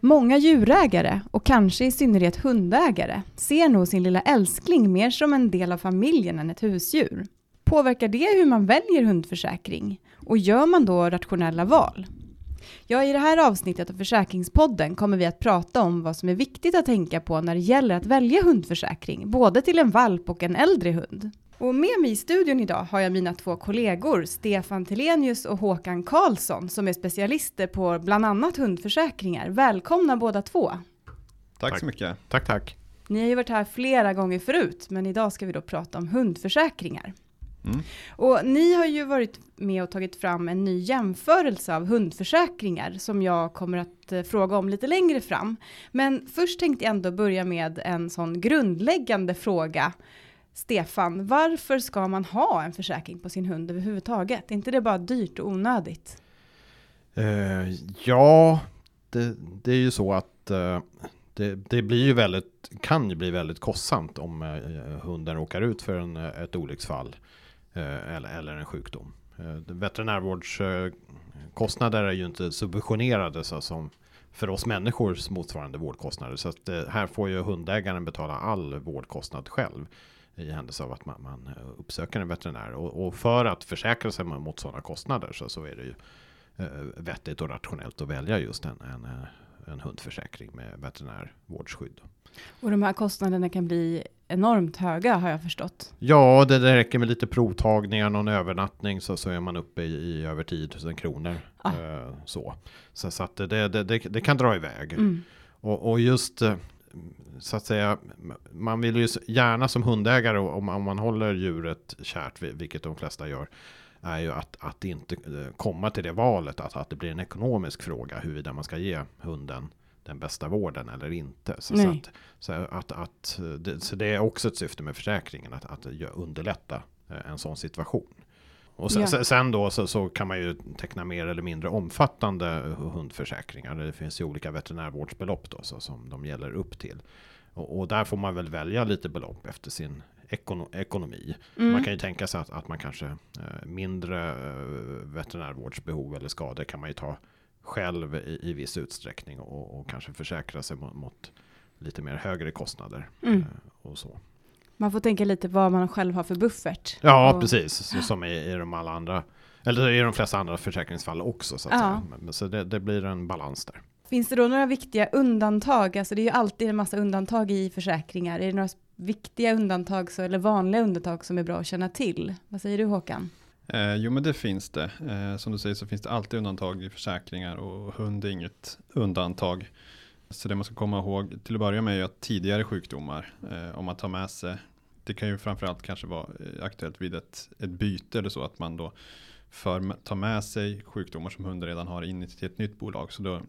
Många djurägare, och kanske i synnerhet hundägare, ser nog sin lilla älskling mer som en del av familjen än ett husdjur. Påverkar det hur man väljer hundförsäkring? Och gör man då rationella val? Ja, i det här avsnittet av Försäkringspodden kommer vi att prata om vad som är viktigt att tänka på när det gäller att välja hundförsäkring, både till en valp och en äldre hund. Och med mig i studion idag har jag mina två kollegor, Stefan Telenius och Håkan Karlsson, som är specialister på bland annat hundförsäkringar. Välkomna båda två. Tack, tack så mycket. Tack, tack. Ni har ju varit här flera gånger förut, men idag ska vi då prata om hundförsäkringar. Mm. Och ni har ju varit med och tagit fram en ny jämförelse av hundförsäkringar som jag kommer att eh, fråga om lite längre fram. Men först tänkte jag ändå börja med en sån grundläggande fråga. Stefan, varför ska man ha en försäkring på sin hund överhuvudtaget? Är inte det bara dyrt och onödigt? Uh, ja, det, det, är ju så att uh, det, det, blir ju väldigt, kan ju bli väldigt kostsamt om uh, hunden råkar ut för en, ett olycksfall Eh, eller, eller en sjukdom. Eh, veterinärvårdskostnader är ju inte subventionerade så som för oss människors motsvarande vårdkostnader. Så att eh, här får ju hundägaren betala all vårdkostnad själv i händelse av att man, man uppsöker en veterinär. Och, och, för att försäkra sig mot sådana kostnader så, så är det ju vettigt och rationellt att välja just en, en, en hundförsäkring med veterinärvårdsskydd. Och de här kostnaderna kan bli enormt höga har jag förstått. Ja, det, det räcker med lite provtagningar, någon övernattning så, så är man uppe i, i över 10 000 kronor. Ah. Eh, så. så, så att det, det, det, det, kan dra iväg. Mm. Och, och just så att säga, man vill ju gärna som hundägare, om, om man håller djuret kärt, vilket de flesta gör, är ju att, att inte eh, komma till det valet, att, att det blir en ekonomisk fråga huruvida man ska ge hunden den bästa vården eller inte. Så, så, att, så, att, att, det, så det är också ett syfte med försäkringen, att, att underlätta eh, en sån situation. Och sen, ja. sen då så, så, kan man ju teckna mer eller mindre omfattande hundförsäkringar. Det finns ju olika veterinärvårdsbelopp då så, som de gäller upp till. Och, och där får man väl välja lite belopp efter sin ekono ekonomi. Mm. Man kan ju tänka sig att, att man kanske eh, mindre eh, veterinärvårdsbehov eller skador kan man ju ta själv i, i viss utsträckning och, och kanske försäkra sig mot, mot lite mer högre kostnader mm. eh, och så. Man får tänka lite vad man själv har för buffert. Ja, och... precis. Så, som i, i de alla andra, eller i de flesta andra försäkringsfall också. Så, att ja. säga. så det, det, blir en balans där. Finns det då några viktiga undantag? Alltså det är ju alltid en massa undantag i försäkringar. Är det några viktiga undantag så, eller vanliga undantag som är bra att känna till? Vad säger du Håkan? Eh, jo men det finns det. Eh, som du säger så finns det alltid undantag i försäkringar och hund är inget undantag. Så det man ska komma ihåg till att börja med är att tidigare sjukdomar, eh, om man tar med sig, det kan ju framförallt kanske vara eh, aktuellt vid ett, ett byte eller så, att man då för, tar med sig sjukdomar som hunden redan har in till ett nytt bolag. Så då,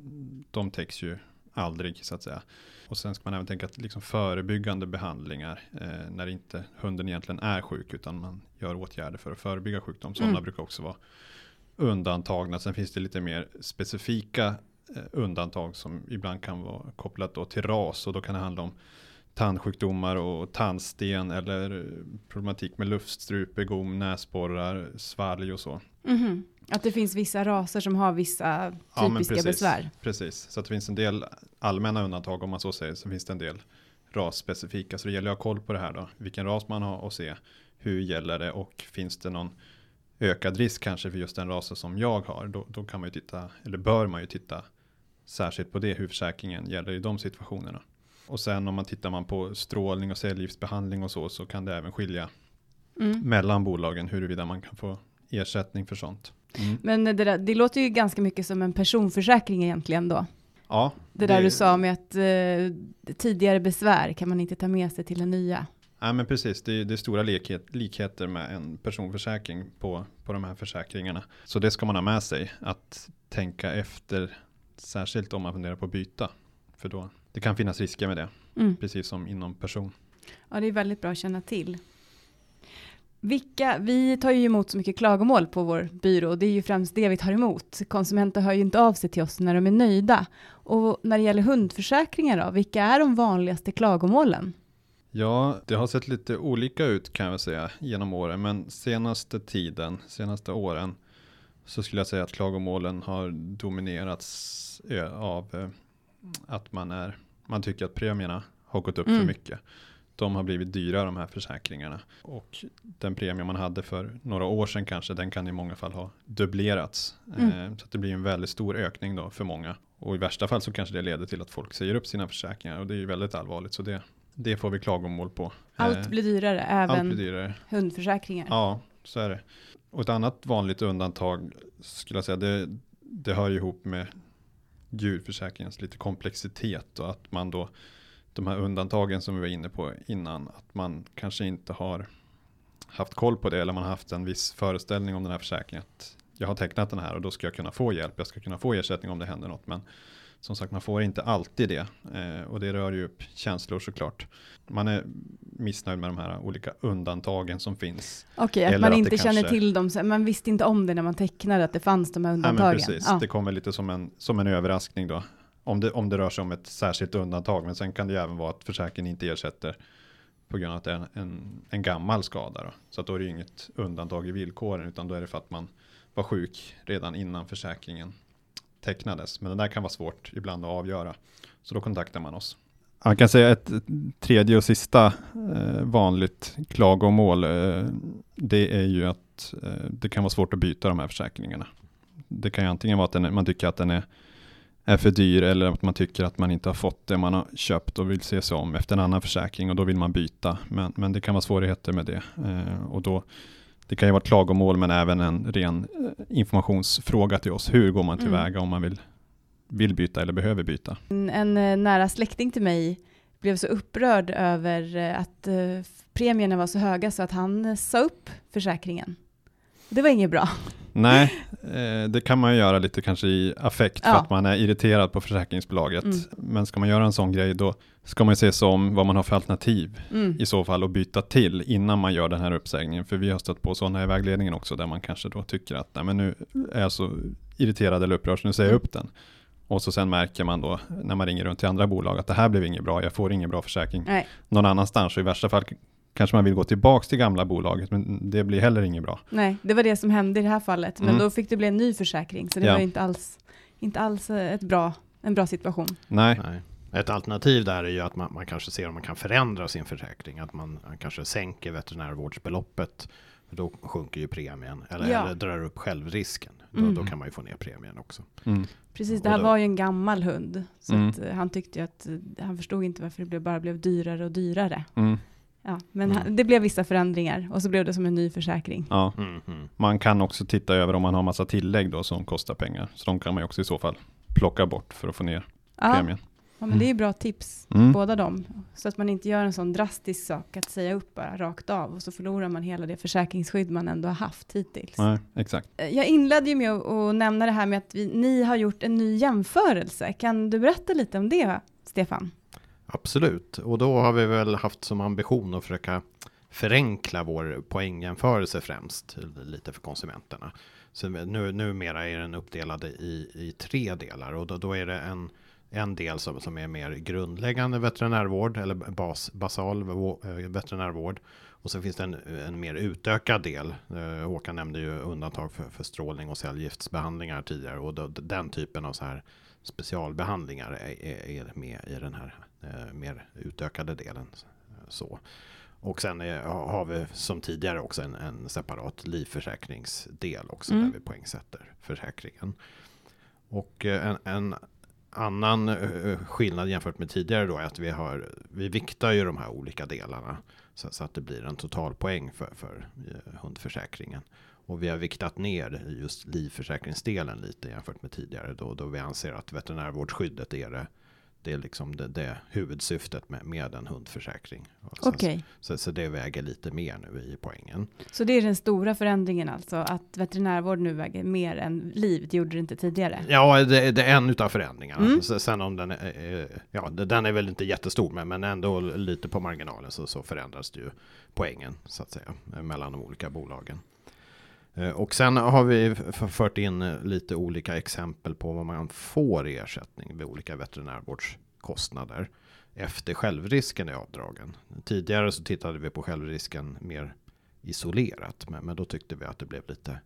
de täcks ju aldrig så att säga. Och sen ska man även tänka att liksom förebyggande behandlingar eh, när inte hunden egentligen är sjuk utan man gör åtgärder för att förebygga sjukdom. Sådana mm. brukar också vara undantagna. Sen finns det lite mer specifika Eh, undantag som ibland kan vara kopplat till ras och då kan det handla om tandsjukdomar och tandsten eller problematik med luftstrupe, gom, näsborrar, svalg och så. Mm -hmm. Att det finns vissa raser som har vissa typiska ja, precis, besvär. Precis, så att det finns en del allmänna undantag om man så säger. Så finns det en del rasspecifika. Så det gäller att ha koll på det här då. Vilken ras man har och se hur gäller det och finns det någon ökad risk kanske för just den rasen som jag har. Då, då kan man ju titta, eller bör man ju titta särskilt på det, hur försäkringen gäller i de situationerna. Och sen om man tittar man på strålning och cellgiftsbehandling och så, så kan det även skilja mm. mellan bolagen huruvida man kan få ersättning för sånt. Mm. Men det, där, det låter ju ganska mycket som en personförsäkring egentligen då. Ja. Det, det där du sa med att eh, tidigare besvär kan man inte ta med sig till den nya. Ja men precis, det är, det är stora likhet, likheter med en personförsäkring på, på de här försäkringarna. Så det ska man ha med sig, att tänka efter Särskilt om man funderar på att byta. För då, det kan finnas risker med det. Mm. Precis som inom person. Ja, det är väldigt bra att känna till. Vilka, vi tar ju emot så mycket klagomål på vår byrå och det är ju främst det vi tar emot. Konsumenter hör ju inte av sig till oss när de är nöjda. Och när det gäller hundförsäkringar då, vilka är de vanligaste klagomålen? Ja, det har sett lite olika ut kan jag säga genom åren, men senaste tiden, senaste åren, så skulle jag säga att klagomålen har dominerats av eh, att man, är, man tycker att premierna har gått upp mm. för mycket. De har blivit dyra de här försäkringarna. Och den premie man hade för några år sedan kanske, den kan i många fall ha dubblerats. Mm. Eh, så det blir en väldigt stor ökning då för många. Och i värsta fall så kanske det leder till att folk säger upp sina försäkringar och det är ju väldigt allvarligt. Så det, det får vi klagomål på. Allt eh, blir dyrare, även blir dyrare. hundförsäkringar. Ja, så är det. Och ett annat vanligt undantag skulle jag säga, det, det hör ihop med djurförsäkringens lite komplexitet och att man då de här undantagen som vi var inne på innan, att man kanske inte har haft koll på det eller man har haft en viss föreställning om den här försäkringen. Att jag har tecknat den här och då ska jag kunna få hjälp, jag ska kunna få ersättning om det händer något. Men som sagt, man får inte alltid det. Eh, och det rör ju upp känslor såklart. Man är missnöjd med de här olika undantagen som finns. Okej, okay, att man inte känner kanske... till dem. Man visste inte om det när man tecknade, att det fanns de här undantagen. Ja, precis. Ja. Det kommer lite som en, som en överraskning då. Om det, om det rör sig om ett särskilt undantag. Men sen kan det ju även vara att försäkringen inte ersätter på grund av att det är en, en, en gammal skada. Då. Så att då är det ju inget undantag i villkoren, utan då är det för att man var sjuk redan innan försäkringen tecknades. Men det där kan vara svårt ibland att avgöra. Så då kontaktar man oss. Man kan säga ett tredje och sista eh, vanligt klagomål. Eh, det är ju att eh, det kan vara svårt att byta de här försäkringarna. Det kan ju antingen vara att den, man tycker att den är, är för dyr eller att man tycker att man inte har fått det man har köpt och vill se sig om efter en annan försäkring och då vill man byta. Men, men det kan vara svårigheter med det eh, och då det kan ju vara ett klagomål men även en ren eh, informationsfråga till oss. Hur går man tillväga mm. om man vill, vill byta eller behöver byta? En, en eh, nära släkting till mig blev så upprörd över eh, att premierna var så höga så att han sa upp försäkringen. Det var inget bra. Nej, det kan man ju göra lite kanske i affekt för ja. att man är irriterad på försäkringsbolaget. Mm. Men ska man göra en sån grej då ska man se som vad man har för alternativ mm. i så fall och byta till innan man gör den här uppsägningen. För vi har stött på sådana i vägledningen också där man kanske då tycker att nej men nu är jag så irriterad eller upprörd så nu säger jag upp den. Och så sen märker man då när man ringer runt till andra bolag att det här blev inget bra, jag får ingen bra försäkring nej. någon annanstans. Och i värsta fall kanske man vill gå tillbaks till gamla bolaget, men det blir heller inget bra. Nej, det var det som hände i det här fallet, men mm. då fick det bli en ny försäkring, så det ja. var inte alls, inte alls ett bra, en bra situation. Nej. Nej. Ett alternativ där är ju att man, man kanske ser om man kan förändra sin försäkring. Att man, man kanske sänker veterinärvårdsbeloppet. För då sjunker ju premien. Eller, ja. eller drar upp självrisken. Då, mm. då, kan man ju få ner premien också. Mm. Precis, det här då, var ju en gammal hund. Så mm. att, uh, han tyckte ju att uh, han förstod inte varför det bara blev dyrare och dyrare. Mm. Ja, men han, det blev vissa förändringar och så blev det som en ny försäkring. Ja. Mm-hmm. Man kan också titta över om man har massa tillägg då som kostar pengar. Så de kan man ju också i så fall plocka bort för att få ner ja. premien. Ja, men det är bra tips, mm. båda dem. Så att man inte gör en sån drastisk sak att säga upp bara rakt av och så förlorar man hela det försäkringsskydd man ändå har haft hittills. Nej, exakt. Eh, jag inledde ju med att, att nämna det här med att vi, ni har gjort en ny jämförelse. Kan du berätta lite om det, Stefan? Absolut, och då har vi väl haft som ambition att försöka förenkla vår poängjämförelse främst, lite för konsumenterna. Så nu, numera är den uppdelad i, i tre delar och då, då är det en en del som, som är mer grundläggande veterinärvård eller bas, basal eh, veterinärvård. Och så finns det en, en mer utökad del. Eh, Håkan nämnde ju undantag för, för strålning och cellgiftsbehandlingar tidigare. Och då, den typen av så här specialbehandlingar är, är med i den här mer utökade delen. Så. Och sen är, har vi som tidigare också en, en separat livförsäkringsdel också mm. där vi poängsätter försäkringen. Och en, en annan skillnad jämfört med tidigare då är att vi har, vi viktar ju de här olika delarna så, så att det blir en totalpoäng för, för hundförsäkringen. Och vi har viktat ner just livförsäkringsdelen lite jämfört med tidigare då, då vi anser att veterinärvårdsskyddet är det det är liksom det, det huvudsyftet med, med en hundförsäkring. Okay. Så, så, det väger lite mer nu i poängen. Så det är den stora förändringen alltså, att veterinärvård nu väger mer än liv, det gjorde det inte tidigare? Ja, det, det är en utav förändringarna. Mm. Sen om den är, ja, den är väl inte jättestor, men, men ändå lite på marginalen så, så förändras det ju poängen så att säga mellan de olika bolagen. Eh, och sen har vi fört in eh, lite olika exempel på vad man får i ersättning vid olika veterinärvårdskostnader. efter självrisken i avdragen. Tidigare så tittade vi på självrisken mer isolerat, men, men då tyckte vi att det blev lite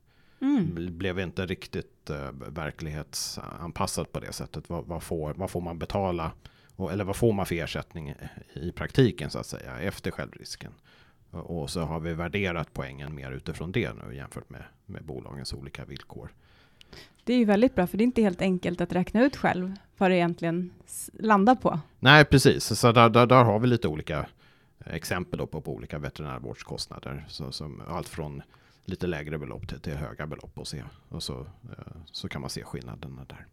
Mm. Blev inte riktigt uh, verklighetsanpassat på det sättet. Vad, vad, får, vad får man betala? Och, eller vad får man för ersättning i, i praktiken så att säga efter självrisken? Och, så har vi värderat poängen mer utifrån det nu jämfört med, med bolagens olika villkor. Det är ju väldigt bra, för det är inte helt enkelt att räkna ut själv vad det egentligen landar på. Nej, precis. Så där, där, där har vi lite olika exempel på, på olika veterinärvårdskostnader. Så, som allt från lite lägre belopp till, till höga belopp och se. Och så, eh, så kan man se skillnaderna där.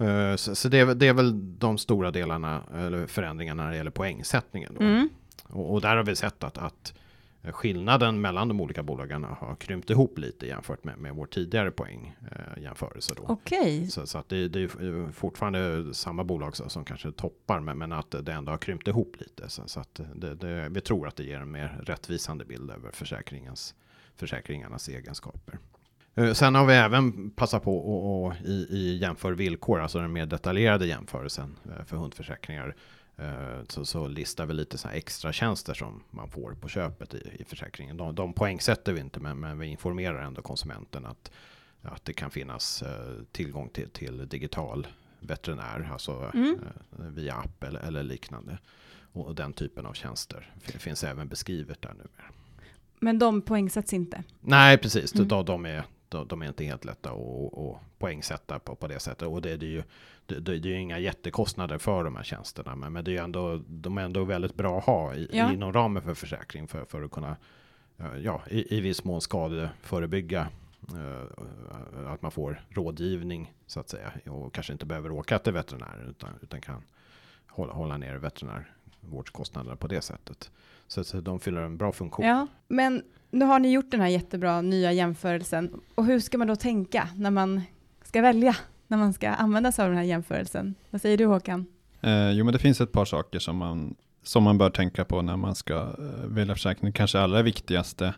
Eh, så, så det, är, det, är, väl de stora delarna, eller förändringarna när det gäller poängsättningen. Mm. Och, och, där har vi sett att, att skillnaden mellan de olika bolagen har krympt ihop lite jämfört med, med vår tidigare poängjämförelse. Eh, okay. Så, så att det, det, är fortfarande samma bolag som kanske toppar, men, men att det ändå har krympt ihop lite. Så, så att det, det, vi tror att det ger en mer rättvisande bild över försäkringens, försäkringarnas egenskaper. Eh, sen har vi även passat på att i, i jämför villkor, alltså den mer detaljerade jämförelsen eh, för hundförsäkringar, Eh, så, så listar vi lite så extra tjänster som man får på köpet i, i försäkringen. De, de poängsätter vi inte, men, men vi informerar ändå konsumenten att, att det kan finnas eh, tillgång till, till digital veterinär, alltså mm. eh, via app eller, eller liknande. Och, och, den typen av tjänster finns även beskrivet där nu. Men de poängsätts inte? Nej, precis. Mm. De, de, är, de, de, är inte helt lätta att, att poängsätta på, på det sättet. Och det, det är ju det, det, är ju inga jättekostnader för de här tjänsterna. Men, men det är ju ändå, de är ändå väldigt bra att ha i, ja. inom ramen för försäkring för, för att kunna ja, i, i viss mån skadeförebygga uh, att man får rådgivning så att säga och kanske inte behöver åka till veterinär utan, utan kan hålla, hålla ner veterinärvårdskostnaderna på det sättet. Så, så de fyller en bra funktion. Ja, men nu har ni gjort den här jättebra nya jämförelsen och hur ska man då tänka när man ska välja? när man ska använda sig av den här jämförelsen. Vad säger du Håkan? Eh, jo, men det finns ett par saker som man, som man bör tänka på när man ska eh, välja försäkring. Kanske allra viktigaste,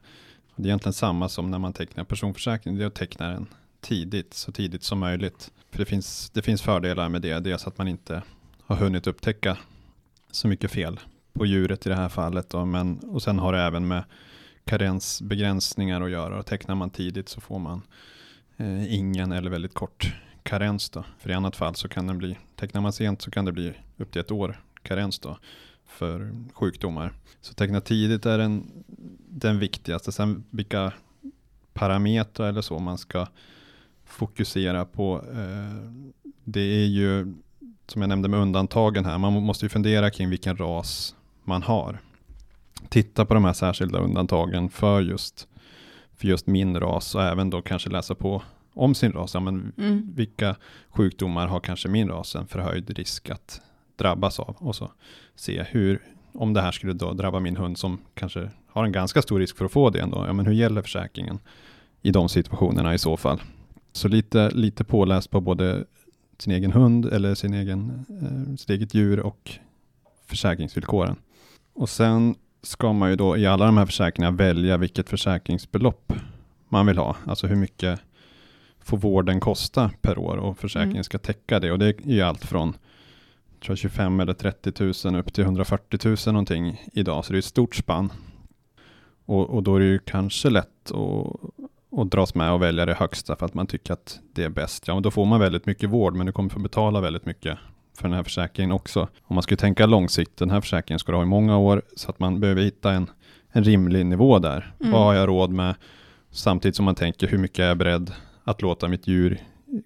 det är egentligen samma som när man tecknar personförsäkring, det är att teckna den tidigt, så tidigt som möjligt. För det finns, det finns fördelar med det, dels att man inte har hunnit upptäcka så mycket fel på djuret i det här fallet. Då, men, och sen har det även med karensbegränsningar att göra. Och tecknar man tidigt så får man eh, ingen eller väldigt kort karens då. För i annat fall så kan den bli, tecknar man sent så kan det bli upp till ett år karens då för sjukdomar. Så teckna tidigt är den, den viktigaste. Sen vilka parametrar eller så man ska fokusera på. Eh, det är ju som jag nämnde med undantagen här. Man måste ju fundera kring vilken ras man har. Titta på de här särskilda undantagen för just, för just min ras och även då kanske läsa på om sin ras. Ja, men mm. Vilka sjukdomar har kanske min ras en förhöjd risk att drabbas av? Och så se hur, om det här skulle då drabba min hund som kanske har en ganska stor risk för att få det ändå. Ja, men hur gäller försäkringen i de situationerna i så fall? Så lite, lite påläst på både sin egen hund eller sin egen, eh, sitt eget djur och försäkringsvillkoren. Och sen ska man ju då i alla de här försäkringarna välja vilket försäkringsbelopp man vill ha. Alltså hur mycket får vården kosta per år och försäkringen mm. ska täcka det. Och det är ju allt från tror 25 eller 30 000 upp till 140 000 någonting idag. Så det är ett stort spann. Och, och då är det ju kanske lätt att, att dras med och välja det högsta för att man tycker att det är bäst. Ja, men då får man väldigt mycket vård, men du kommer få betala väldigt mycket för den här försäkringen också. Om man skulle tänka långsiktigt, den här försäkringen ska du ha i många år, så att man behöver hitta en, en rimlig nivå där. Mm. Vad har jag råd med? Samtidigt som man tänker, hur mycket är jag beredd att låta mitt djur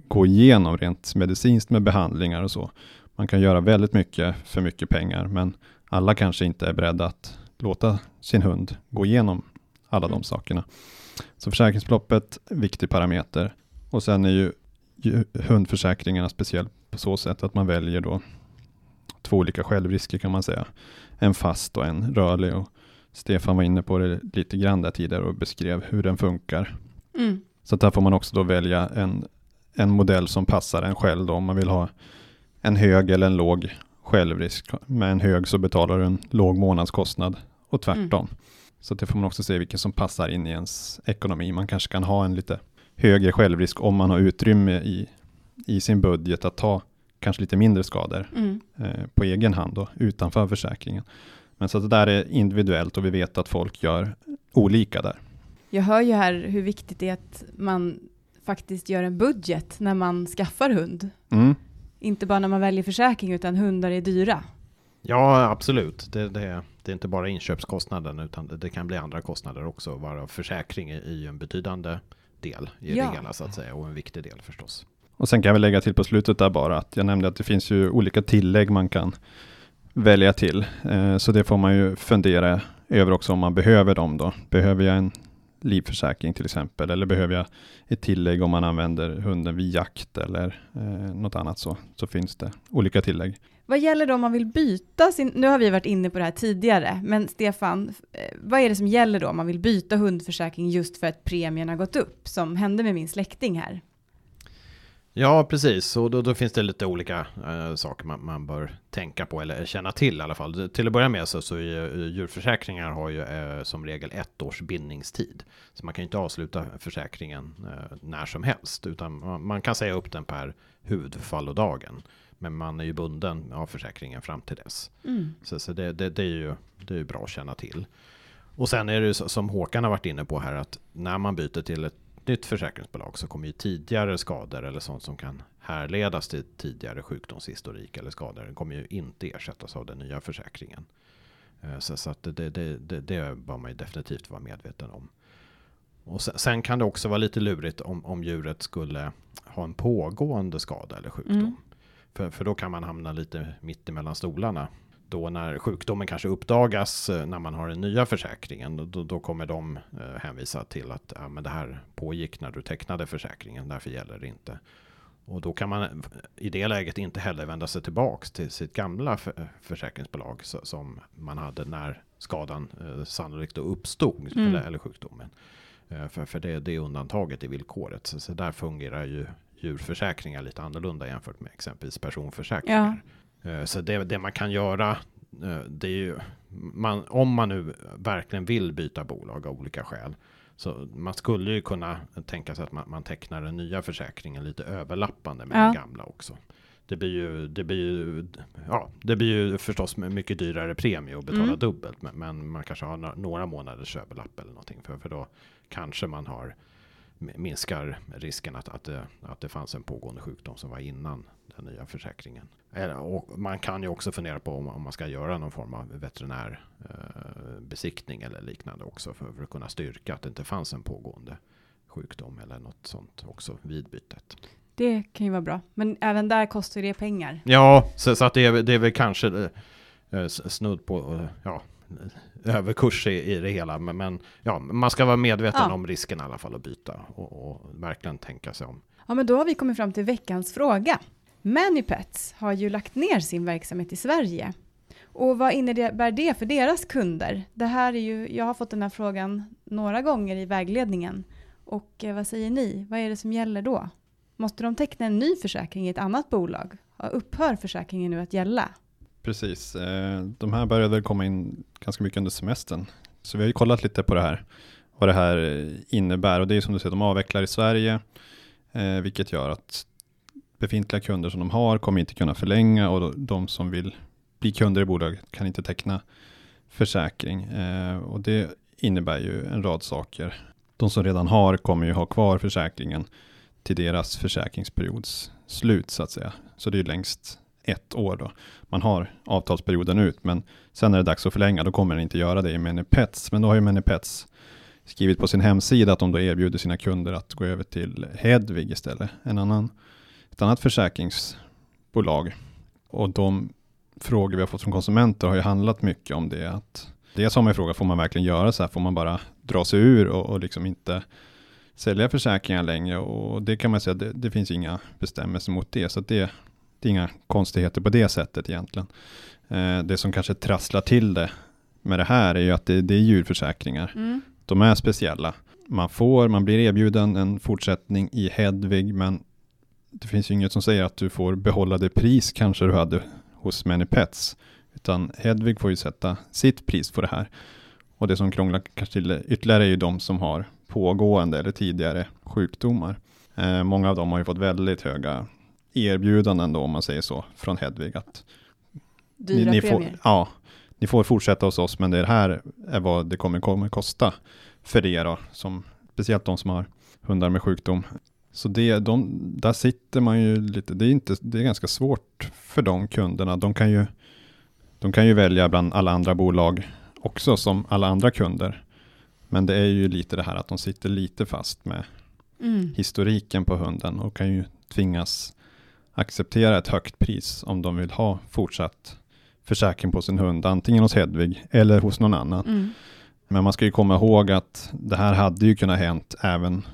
gå igenom rent medicinskt med behandlingar och så. Man kan göra väldigt mycket för mycket pengar, men alla kanske inte är beredda att låta sin hund gå igenom alla de mm. sakerna. Så försäkringsbeloppet, viktig parameter. Och sen är ju, ju hundförsäkringarna speciellt på så sätt att man väljer då två olika självrisker kan man säga. En fast och en rörlig. Och Stefan var inne på det lite grann där tidigare och beskrev hur den funkar. Mm. Så där får man också då välja en, en modell som passar en själv då, om man vill ha en hög eller en låg självrisk. Med en hög så betalar du en låg månadskostnad och tvärtom. Mm. Så det får man också se vilken som passar in i ens ekonomi. Man kanske kan ha en lite högre självrisk om man har utrymme i, i sin budget att ta kanske lite mindre skador Mm. eh, på egen hand då, utanför försäkringen. Men så att det där är individuellt och vi vet att folk gör olika där. Jag hör ju här hur viktigt det är att man faktiskt gör en budget när man skaffar hund. Mm. Inte bara när man väljer försäkring, utan hundar är dyra. Ja, absolut. Det, det, det är inte bara inköpskostnaden utan det, det kan bli andra kostnader också. Varav försäkring är ju en betydande del i Ja. det hela så att säga och en viktig del förstås. Och sen kan väl lägga till på slutet där bara att jag nämnde att det finns ju olika tillägg man kan välja till. Eh, så det får man ju fundera över också om man behöver dem då. Behöver jag en livförsäkring till exempel? Eller behöver jag ett tillägg om man använder hunden vid jakt eller eh, något annat så, så finns det olika tillägg. Vad gäller då om man vill byta sin, nu har vi varit inne på det här tidigare, men Stefan, eh, vad är det som gäller då om man vill byta hundförsäkring just för att premien har gått upp, som hände med min släkting här? Ja, precis. Och då, då finns det lite olika eh, saker man, man bör tänka på eller känna till i alla fall. Till att börja med så, så är eh, djurförsäkringar har ju eh, som regel ett års bindningstid. Så man kan ju inte avsluta försäkringen eh, när som helst, utan man, man kan säga upp den per huvudfallodagen. Men man är ju bunden av försäkringen fram till dess. Mm. Så, så det, det, det, är ju, det är ju bra att känna till. Och sen är det ju som Håkan har varit inne på här att när man byter till ett nytt försäkringsbolag så kommer ju tidigare skador eller sånt som kan härledas till tidigare sjukdomshistorik eller skador den kommer ju inte ersättas av den nya försäkringen. Eh, Så, så att det, det, det, det, det bör man ju definitivt vara medveten om. Och sen, sen kan det också vara lite lurigt om, om djuret skulle ha en pågående skada eller sjukdom. Mm. För, för då kan man hamna lite mitt emellan stolarna. Då när sjukdomen kanske uppdagas eh, när man har den nya försäkringen, då, då kommer de eh, hänvisa till att ja, men det här pågick när du tecknade försäkringen, därför gäller det inte. Och då kan man eh, i det läget inte heller vända sig tillbaks till sitt gamla för, försäkringsbolag så, som man hade när skadan eh, sannolikt uppstod, Mm. eller, eller sjukdomen. Eh, för för det, det är undantaget i villkoret. Så, så där fungerar ju djurförsäkringar lite annorlunda jämfört med exempelvis personförsäkringar. Eh, Så det, det man kan göra, eh, det är ju, man, om man nu verkligen vill byta bolag av olika skäl, så man skulle ju kunna tänka sig att man, man tecknar den nya försäkringen lite överlappande med Ja. den gamla också. Det blir ju, det blir ju, ja, det blir ju förstås mycket dyrare premie att betala Mm. dubbelt, men, men man kanske har några månaders överlapp eller någonting, för, för då kanske man har minskar risken att, att, det, att det fanns en pågående sjukdom som var innan den nya försäkringen. Eller, och man kan ju också fundera på om, om man ska göra någon form av veterinär eh, eller liknande också för, för att kunna styrka att det inte fanns en pågående sjukdom eller något sånt också vid bytet. Det kan ju vara bra, men även där kostar det pengar. Ja, så, så att det är, det är väl kanske eh, snudd på eh, ja, överkurs i, i det hela. Men, men ja, man ska vara medveten Ja. om risken i alla fall att byta och, och verkligen tänka sig om. Ja, men då har vi kommit fram till veckans fråga. Manipets har ju lagt ner sin verksamhet i Sverige. Och vad innebär det för deras kunder? Det här är ju, jag har fått den här frågan några gånger i vägledningen. Och eh, vad säger ni? Vad är det som gäller då? Måste de teckna en ny försäkring i ett annat bolag? Upphör försäkringen nu att gälla? Precis, eh, de här började komma in ganska mycket under semestern. Så vi har ju kollat lite på det här, vad det här eh, innebär. Och det är som du säger, de avvecklar i Sverige, eh, vilket gör att befintliga kunder som de har kommer inte kunna förlänga och de som vill bli kunder i bolaget kan inte teckna försäkring. Och det innebär ju en rad saker. De som redan har kommer ju ha kvar försäkringen till deras försäkringsperiods slut så att säga. Så det är ju längst ett år då. Man har avtalsperioden ut, men sen är det dags att förlänga, då kommer den inte göra det i Menipets Men då har ju Menipets skrivit på sin hemsida att de då erbjuder sina kunder att gå över till Hedvig istället, en annan, ett annat försäkringsbolag. Och de frågor vi har fått från konsumenter har ju handlat mycket om det. Att dels har man ju frågat, får man verkligen göra så här? Får man bara dra sig ur och, och liksom inte sälja försäkringar längre? Och det kan man säga, det, det finns inga bestämmelser mot det. Så att det, det är inga konstigheter på det sättet egentligen. Eh, det som kanske trasslar till det med det här är ju att det, det är djurförsäkringar. Mm. De är speciella. Man får, man blir erbjuden en fortsättning i Hedvig, men det finns ju inget som säger att du får behålla det pris kanske du hade hos Many Pets. Utan Hedvig får ju sätta sitt pris på det här. Och det som krånglar kanske till ytterligare är ju de som har pågående eller tidigare sjukdomar. Eh, många av dem har ju fått väldigt höga erbjudanden då om man säger så från Hedvig att Dyra ni, ni får, ja, ni får fortsätta hos oss men det här är vad det kommer, kommer kosta för er då, som, speciellt de som har hundar med sjukdom. Så det, de, där sitter man ju lite, det är, inte, det är ganska svårt för de kunderna. De kan, ju, de kan ju välja bland alla andra bolag också som alla andra kunder. Men det är ju lite det här att de sitter lite fast med Mm. historiken på hunden och kan ju tvingas acceptera ett högt pris om de vill ha fortsatt försäkring på sin hund, antingen hos Hedvig eller hos någon annan. Mm. Men man ska ju komma ihåg att det här hade ju kunnat hänt även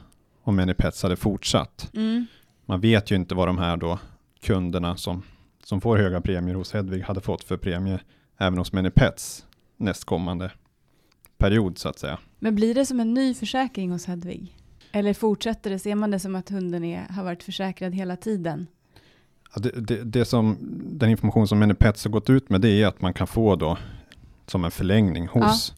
om Minipets hade fortsatt. Mm. Man vet ju inte vad de här då kunderna som, som får höga premier hos Hedvig hade fått för premie även hos Minipets nästkommande period så att säga. Men blir det som en ny försäkring hos Hedvig? Eller fortsätter det? Ser man det som att hunden är, har varit försäkrad hela tiden? Ja, det, det, det som, den information som Minipets har gått ut med det är att man kan få då som en förlängning hos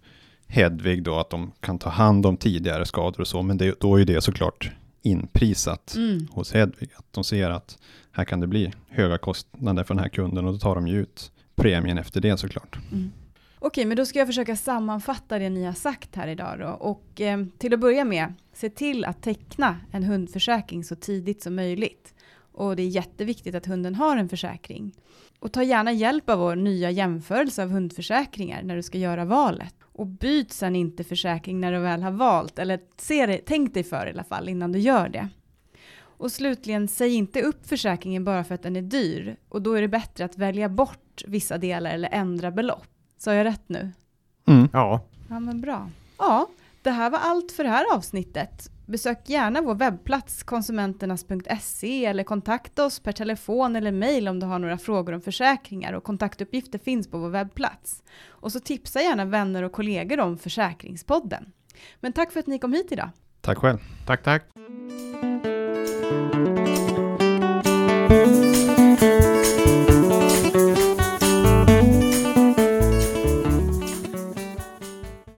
Hedvig då att de kan ta hand om tidigare skador och så, men det, då är det såklart inprisat Mm. hos Hedvig. Att de ser att här kan det bli höga kostnader för den här kunden och då tar de ju ut premien efter det såklart. Mm. Okej, men då ska jag försöka sammanfatta det ni har sagt här idag då. Och eh, till att börja med, se till att teckna en hundförsäkring så tidigt som möjligt. Och det är jätteviktigt att hunden har en försäkring. Och ta gärna hjälp av vår nya jämförelse av hundförsäkringar när du ska göra valet. Och byt sen inte försäkring när du väl har valt, eller se det, tänk dig för i alla fall innan du gör det. Och slutligen, säg inte upp försäkringen bara för att den är dyr. Och då är det bättre att välja bort vissa delar eller ändra belopp. Sa jag rätt nu? Mm. Ja, Ja, men bra. Ja, det här var allt för det här avsnittet. Besök gärna vår webbplats konsumenternas.se eller kontakta oss per telefon eller mejl om du har några frågor om försäkringar och kontaktuppgifter finns på vår webbplats. Och så tipsa gärna vänner och kollegor om Försäkringspodden. Men tack för att ni kom hit idag. Tack själv. tack tack.